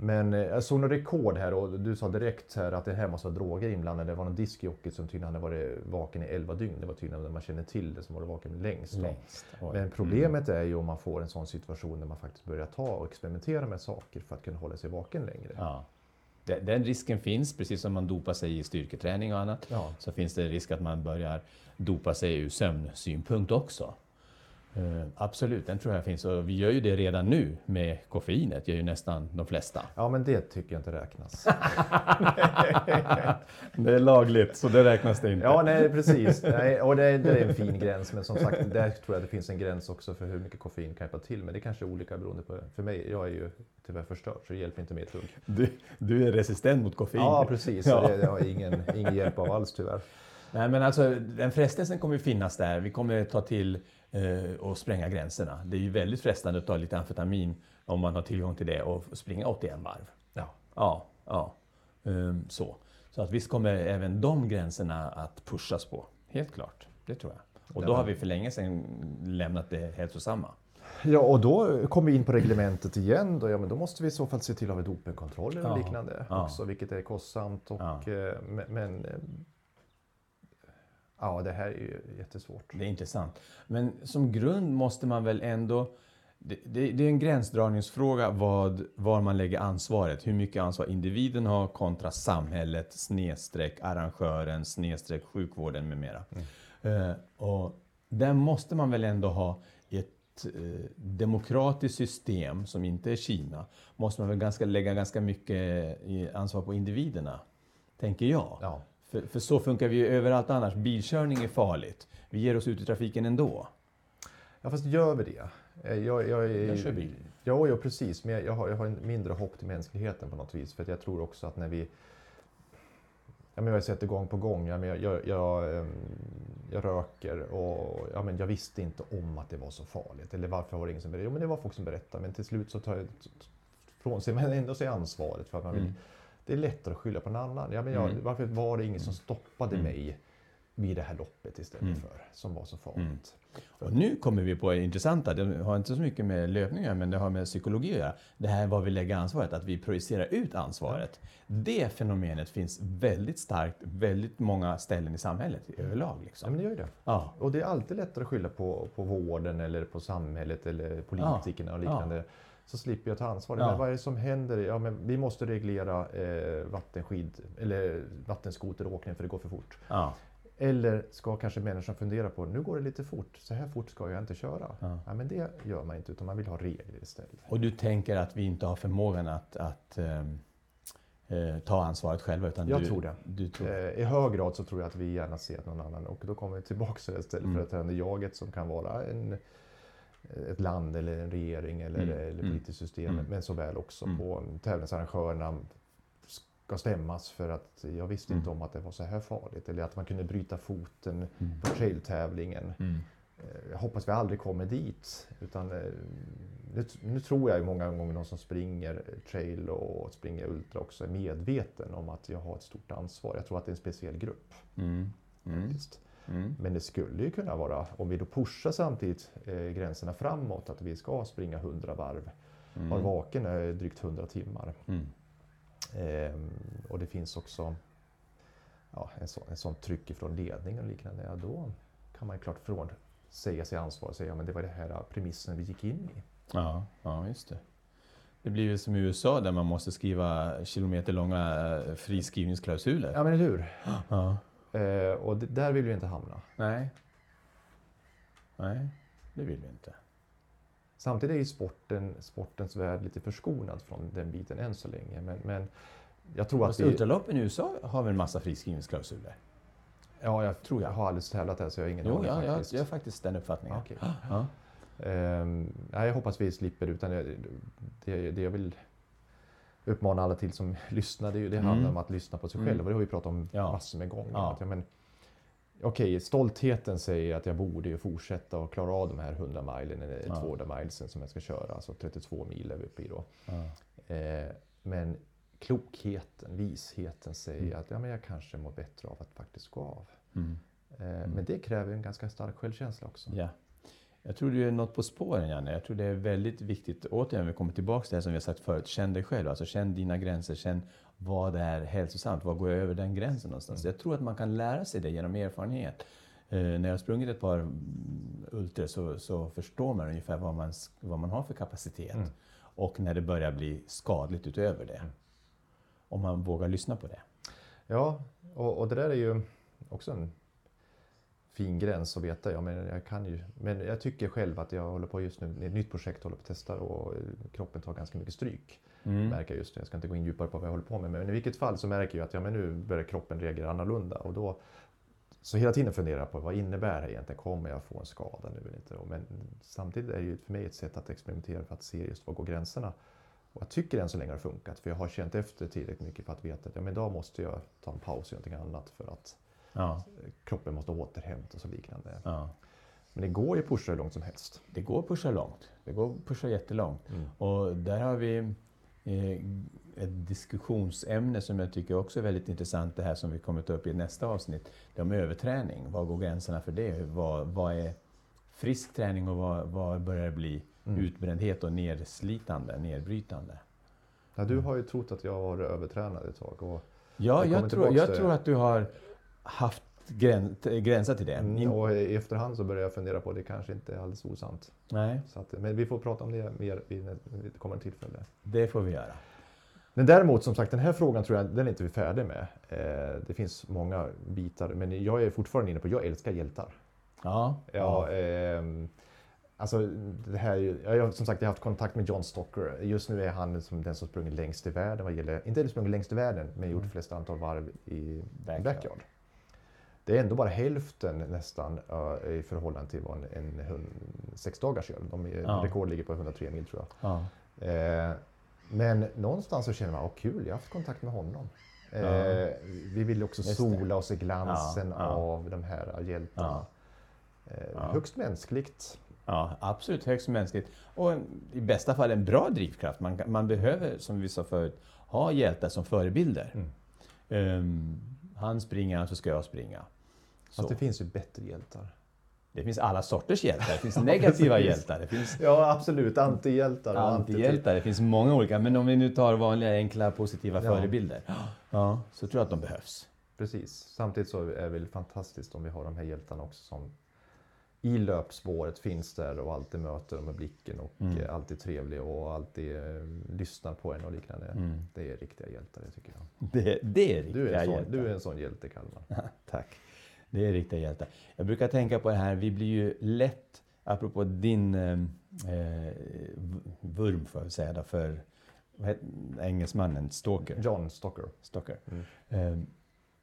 Men eh, jag såg något rekord här och du sa direkt här att det här måste vara droger inblandade. Det var någon diskjockey som tydligen hade varit vaken i 11 dygn. Det var tydligen när man känner till det som var vaken längst. Längst. Men problemet är ju om man får en sån situation där man faktiskt börjar ta och experimentera med saker för att kunna hålla sig vaken längre. Ja. Den, den risken finns, precis som man dopar sig i styrketräning och annat. Ja. Så finns det risk att man börjar dopa sig ur sömnsynpunkt också. Eh, absolut, den tror jag finns. Och vi gör ju det redan nu med koffeinet, gör ju nästan de flesta. Ja, men det tycker jag inte räknas. det är lagligt, så det räknas det inte. Ja, nej precis. Nej, och det, det är en fin gräns. Men som sagt, där tror jag det finns en gräns också för hur mycket koffein kan hjälpa till. Men det kanske är olika beroende på... För mig, jag är ju tyvärr förstörd så det hjälper inte mig ett dugg. Du, du är resistent mot koffein. Ja, precis. Ja. Det, det har ingen, ingen hjälp av alls tyvärr. Nej, men alltså, den frestelsen kommer ju finnas där. Vi kommer ta till och spränga gränserna. Det är ju väldigt frestande att ta lite amfetamin om man har tillgång till det och springa 81 varv. Ja. Ja, ja. Ehm, så. så att visst kommer även de gränserna att pushas på. Helt klart, det tror jag. Och då har vi för länge sedan lämnat det hälsosamma. Ja, och då kommer vi in på reglementet igen. Då, ja, men då måste vi i så fall se till att ha dopingkontroller och Ja, liknande ja. också, vilket är kostsamt. Och, Ja. eh, men, men eh, ja, det här är ju jättesvårt. Det är intressant. Men som grund måste man väl ändå... Det, det, det är en gränsdragningsfråga vad, var man lägger ansvaret. Hur mycket ansvar individen har kontra samhället, snedstreck arrangören, snedstreck sjukvården med mera. Eh, och där måste man väl ändå ha ett eh, demokratiskt system som inte är Kina. Måste man väl ganska, lägga ganska mycket i ansvar på individerna, tänker jag. Ja. För, för så funkar vi ju överallt annars. Bilkörning är farligt. Vi ger oss ut i trafiken ändå. ja, fast gör vi det? Eh, Jag, jag, är- Jag kör bil. Ja, ja, precis. Men jag, har, jag har en mindre hopp till mänskligheten på något vis. För jag tror också att när vi... Ja, men jag har sett det gång på gång. Ja, men jag, jag, jag, ehm, jag röker och ja, men jag visste inte om att det var så farligt. Eller varför var det ingen som berättade? Jo, men det var folk som berättade. Men till slut så tar jag från sig men ändå sig ansvaret för att man vill. Mm. Det är lättare att skylla på någon annan. Ja, men jag, Mm. Varför var det ingen som stoppade Mm. mig vid det här loppet istället Mm. för som var så farligt? Mm. Och nu kommer vi på det intressanta. Det har inte så mycket med löpning att göra, men det har med psykologi att göra. Det här var vi lägger ansvaret, att vi projicerar ut ansvaret. Det fenomenet finns väldigt starkt, väldigt många ställen i samhället överlag. Ja, men Liksom. det gör det. Ja. Och det är alltid lättare att skylla på, på vården eller på samhället eller politikerna och liknande. Så slipper jag ta ansvar. Ja. Men vad är det som händer? Ja, men vi måste reglera eh, vattenskid eller vattenskoteråkning för det går för fort. Ja. Eller ska kanske människan fundera på, nu går det lite fort, så här fort ska jag inte köra. Ja. men det gör man inte, utan man vill ha regler istället. Och du tänker att vi inte har förmågan att, att ehm, eh, ta ansvaret själva. Utan Jag du, tror det. Du tror. Eh, I hög grad så tror jag att vi gärna ser att någon annan, och då kommer vi tillbaka till det istället Mm. för att träna jaget som kan vara en, ett land eller en regering eller, Mm. eller Mm. politiskt system, Mm. men såväl också Mm. på tävlingsarrangörerna ska stämmas för att jag visste inte Mm. om att det var så här farligt eller att man kunde bryta foten Mm. på trailtävlingen. Eh, Jag hoppas vi aldrig kommer dit. Utan, eh, nu, nu tror jag många gånger de som springer trail och springer ultra också är medveten om att jag har ett stort ansvar. Jag tror att det är en speciell grupp. Mm. Mm. Mm. Men det skulle ju kunna vara, om vi då pushar samtidigt eh, gränserna framåt, att vi ska springa 100 varv. Mm. Vara vaken är drygt 100 timmar. Mm. Ehm, och det finns också ja, en, så, en sån tryck ifrån ledningen och liknande. Ja, då kan man ju klart från säga sig ansvar och säga men det var det här premissen vi gick in i. Ja, ja, just det. Det blir ju som i USA där man måste skriva kilometerlånga eh, friskrivningsklausuler. Ja men eller hur? Ja. Eh, och det, där vill vi inte hamna. Nej. Nej, det vill vi inte. Samtidigt är ju sporten, sportens värld lite förskonad från den biten än så länge. Men, men jag tror att Fast vi... ultraloppen i USA har väl en massa friskrivningsklausuler? Ja, jag tror jag. Jag har aldrig tävlat där så jag har ingen Jo, aning jag, jag, faktiskt. jag har faktiskt den uppfattningen. Okej. Ja. Ehm, nej, jag hoppas vi slipper utan jag, det, det jag vill uppmana alla till som lyssnar, det, det Mm. handlar om att lyssna på sig Mm. själv och det har vi pratat om Ja. massor med gånger. Ja. Att, ja, men, Okej, stoltheten säger att jag borde ju fortsätta och klara av de här 100 milen eller Ja. 200 milesen som jag ska köra, alltså 32 mil är vi uppe i då. Eh, men klokheten, visheten säger Mm. att ja, men jag kanske mår bättre av att faktiskt gå av. Mm. Eh, Men det kräver en ganska stark självkänsla också. Ja. Jag tror du är något på spåren Janne. Jag tror det är väldigt viktigt, återigen vi kommer tillbaka till det som vi har sagt förut, känn dig själv. Alltså känn dina gränser, känn vad är hälsosamt, vad går jag över den gränsen någonstans? Jag tror att man kan lära sig det genom erfarenhet. Eh, när jag har sprungit ett par mm, ultra så, så förstår man ungefär vad man, vad man har för kapacitet. Mm. Och när det börjar bli skadligt utöver det. Om man vågar lyssna på det. Ja, och, och det där är ju också en fin gräns att veta. Ja, men, jag kan ju, men jag tycker själv att jag håller på just nu, ett nytt projekt håller på att testa och eh, kroppen tar ganska mycket stryk. Mm. Märker jag just nu. Jag ska inte gå in djupare på vad jag håller på med. Men i vilket fall så märker jag att ja, men nu börjar kroppen reagera annorlunda. Och då, så hela tiden funderar jag på vad innebär det egentligen? Kommer jag få en skada nu eller inte? Men samtidigt är det ju för mig ett sätt att experimentera för att se just var går gränserna. Och jag tycker än så länge har funkat. För jag har känt efter tillräckligt mycket för att veta att ja, men idag måste jag ta en paus och göra någonting annat. För att Ja, kroppen måste återhämta sig och liknande. ja. Men det går ju att pusha hur långt som helst. Det går att pusha långt. Det går att pusha jättelångt. Mm. Och där har vi eh, ett diskussionsämne som jag tycker också är väldigt intressant, det här som vi kommer ta upp i nästa avsnitt. Det om överträning. Var går gränserna för det? Vad, vad är frisk träning och vad, vad börjar det bli Mm. utbrändhet och nedslitande, nedbrytande? Ja, du har ju trott att jag var övertränad ett tag. Och, Ja, Jag jag, tror, jag tror att du har haft gräns, gränser till det. mm, och i efterhand så börjar jag fundera på att det kanske inte är alldeles osant. nej, Så att, men vi får prata om det mer vid ett kommande tillfälle. det får vi göra. Men däremot, som sagt, den här frågan tror jag den är inte vi färdig med. Eh, det finns många bitar, men jag är fortfarande inne på, jag älskar hjältar. Ja, Ja, ehm, alltså det här, jag har som sagt jag har haft kontakt med John Stocker. Just nu är han som den som sprungit längst i världen vad gäller, inte sprungit längst i världen, men gjort flest antal varv i Backyard. backyard. Det är ändå bara hälften nästan eh, i förhållande till vad en, en hund, sex dagars gör. De Ja. Rekord ligger på 103 mil tror jag. ja, Eh, men någonstans så känner man, åh kul, jag har haft kontakt med honom. Eh, Ja. Vi vill också Just det. sola oss i glansen av de här hjältarna. ja. Eh. Högst mänskligt. Ja, absolut högst mänskligt. Och en, i bästa fall en bra drivkraft. Man, man behöver, som vi sa förut, ha hjältar som förebilder. Mm. Ehm, han springer, så ska jag springa. Så. Fast det finns ju bättre hjältar. Det finns alla sorters hjältar. Det finns negativa hjältar. Det finns Ja, absolut. Antihjältar och antihjältar. Det finns många olika. Men om vi nu tar vanliga, enkla, positiva Ja. förebilder. Ja, så tror jag att de behövs. Precis. Samtidigt så är det väl fantastiskt om vi har de här hjältarna också som i löpspåret finns där och alltid möter dem med blicken och Mm. alltid trevlig och alltid eh, lyssnar på en och liknande. Mm. Det är riktiga hjältar, det tycker jag. Det, det är riktiga Du är, en sån, hjältar. du är en sån hjälte, Kalmar. Tack. Det är riktiga hjältar. Jag brukar tänka på det här, vi blir ju lätt, apropå din eh, vurm får jag säga, då, för vad heter engelsmannen? Stalker? John Stocker. Stocker. Eh,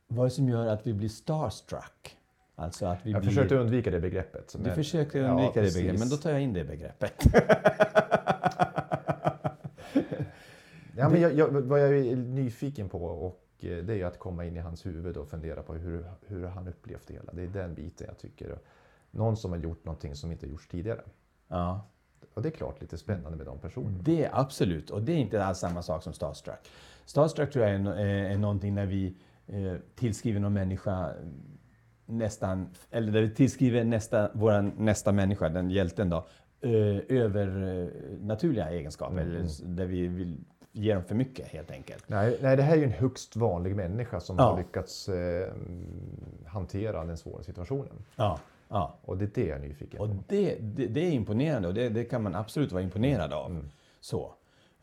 vad är det som gör att vi blir starstruck? Alltså att vi Jag blir... försökte undvika det begreppet. Du försöker Ja, undvika det precis. begreppet, men då tar jag in det begreppet. Ja, men jag, jag, vad jag är nyfiken på och det är ju att komma in i hans huvud och fundera på hur, hur han upplevt det hela. Det är den biten jag tycker. Någon som har gjort någonting som inte gjorts tidigare. Ja, Och det är klart lite spännande med de personerna. det är absolut. Och det är inte alls samma sak som starstruck. Starstruck tror jag är, no- är, någonting när vi eh, tillskriver någon människa nästan, eller där vi tillskriver nästa, våran nästa människa, den hjälten då, eh, över eh, naturliga egenskaper. Mm, Eller mm. där vi vill ge dem för mycket helt enkelt. Nej, nej, det här är ju en högst vanlig människa som Ja. har lyckats eh, hantera den svåra situationen. Ja, ja. Och det är det jag är nyfiken Och på. det, det, det är imponerande och det, det kan man absolut vara imponerad av. Mm. Så.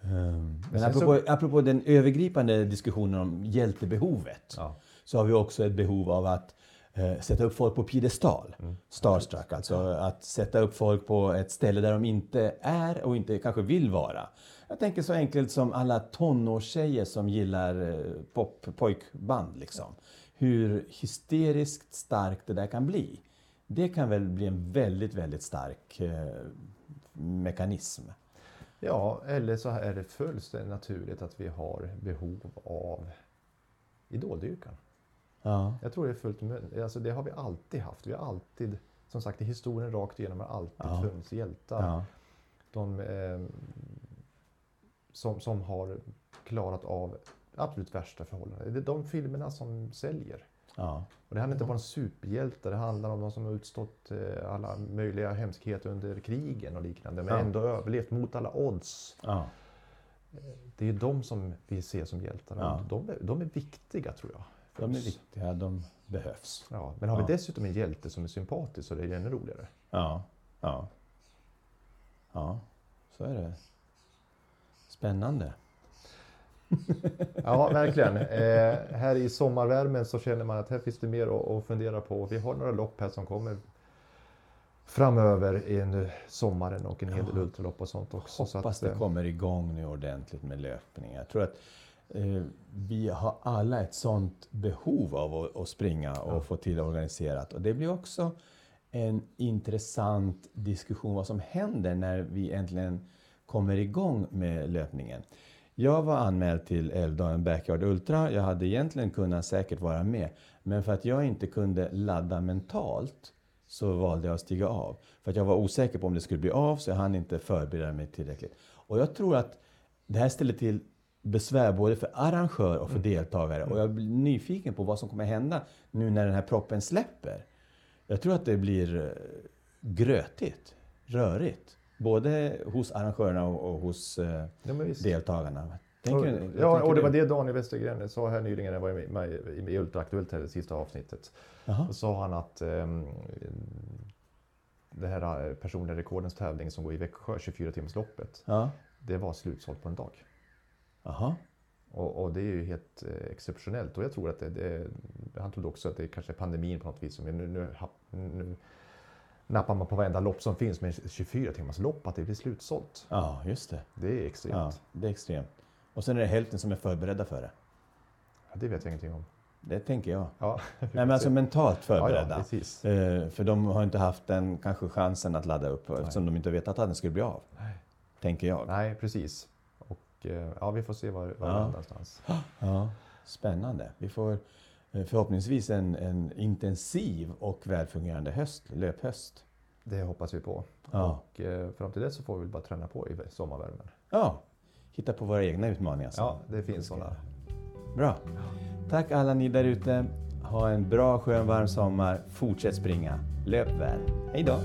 Ehm, Men apropå, apropå den övergripande diskussionen om hjältebehovet Ja. så har vi också ett behov av att eh, sätta upp folk på piedestal. Mm. Starstruck, alltså att sätta upp folk på ett ställe där de inte är och inte kanske vill vara. Jag tänker så enkelt som alla tonårstjejer som gillar eh, pop-pojkband. Liksom. Hur hysteriskt starkt det där kan bli. Det kan väl bli en väldigt, väldigt stark eh, mekanism. ja, eller så är det fullständigt naturligt att vi har behov av idoldyrkan. Ja. Jag tror det är fullt. Alltså det har vi alltid haft. Vi har alltid, som sagt i historien rakt igenom har alltid Ja. funnits hjältar. Ja. De, eh, som, som har klarat av absolut värsta förhållanden. Det är de filmerna som säljer. Ja. Och det handlar inte bara om superhjältar, det handlar om de som har utstått eh, alla möjliga hemskheter under krigen och liknande. Men ändå överlevt mot alla odds. Ja. Det är de som vi ser som hjältar. Ja. De, de är viktiga tror jag. För De är viktiga, de behövs. Ja, men har Ja. vi dessutom en hjälte som är sympatisk så är det ännu roligare. Ja, ja. Ja, så är det. Spännande. Ja, verkligen. Eh, här i sommarvärmen så känner man att här finns det mer att, fundera på. Vi har några lopp här som kommer framöver under sommaren och en hel del Ja. ultralopp och sånt också. Så Hoppas att, det eh, kommer igång nu ordentligt med löpning. Jag tror att vi har alla ett sånt behov av att, att springa och Ja. få till det organiserat. Och det blir också en intressant diskussion vad som händer när vi äntligen kommer igång med löpningen. Jag var anmäld till Älvdalen Backyard Ultra. Jag hade egentligen kunnat säkert vara med. Men för att jag inte kunde ladda mentalt så valde jag att stiga av. För att jag var osäker på om det skulle bli av så jag hann inte förbereda mig tillräckligt. Och jag tror att det här ställer till besvär både för arrangör och för deltagare. Och jag blir nyfiken på vad som kommer hända nu när den här proppen släpper. Jag tror att det blir eh, grötigt, rörigt. Både hos arrangörerna och, och hos eh, ja, deltagarna. Tänker, ja, och det var det Daniel Westergren sa här nyligen när jag var med, med, i Ultraaktuellt här det sista avsnittet. Jaha. Då sa han att ehm, det här eh, personliga rekordens tävling som går i Växjö, 24-timmarsloppet, Ja. det var slutsålt på en dag. Jaha. Och, och det är ju helt eh, exceptionellt. Och jag tror att det, det, han trodde också att det kanske är pandemin på något vis. Som nu, nu, nu nappar man på varenda lopp som finns. Men 24 timmars lopp, att det blir slutsålt. Ja, just det. Det är extremt. Ja, det är extremt. Och sen är det hälften som är förberedda för det. Ja, det vet jag ingenting om. Det tänker jag. Ja, Nej, men alltså mentalt ja, ja, förberedda. precis. Eh, för de har inte haft den kanske chansen att ladda upp eftersom de inte vetat att den skulle bli av. Nej. Tänker jag. Nej, precis. Och eh, ja, vi får se var, var Ja. det någonstans. Ja, spännande. Vi får eh, förhoppningsvis en, en intensiv och välfungerande höst, löphöst. Det hoppas vi på. Ja. Och eh, fram till dess så får vi bara träna på i sommarvärmen. Ja, hitta på våra egna utmaningar. sen. Ja, det finns sådana. Bra. Tack alla ni där ute. Ha en bra, skön, varm sommar. Fortsätt springa. Löp väl. Hej då!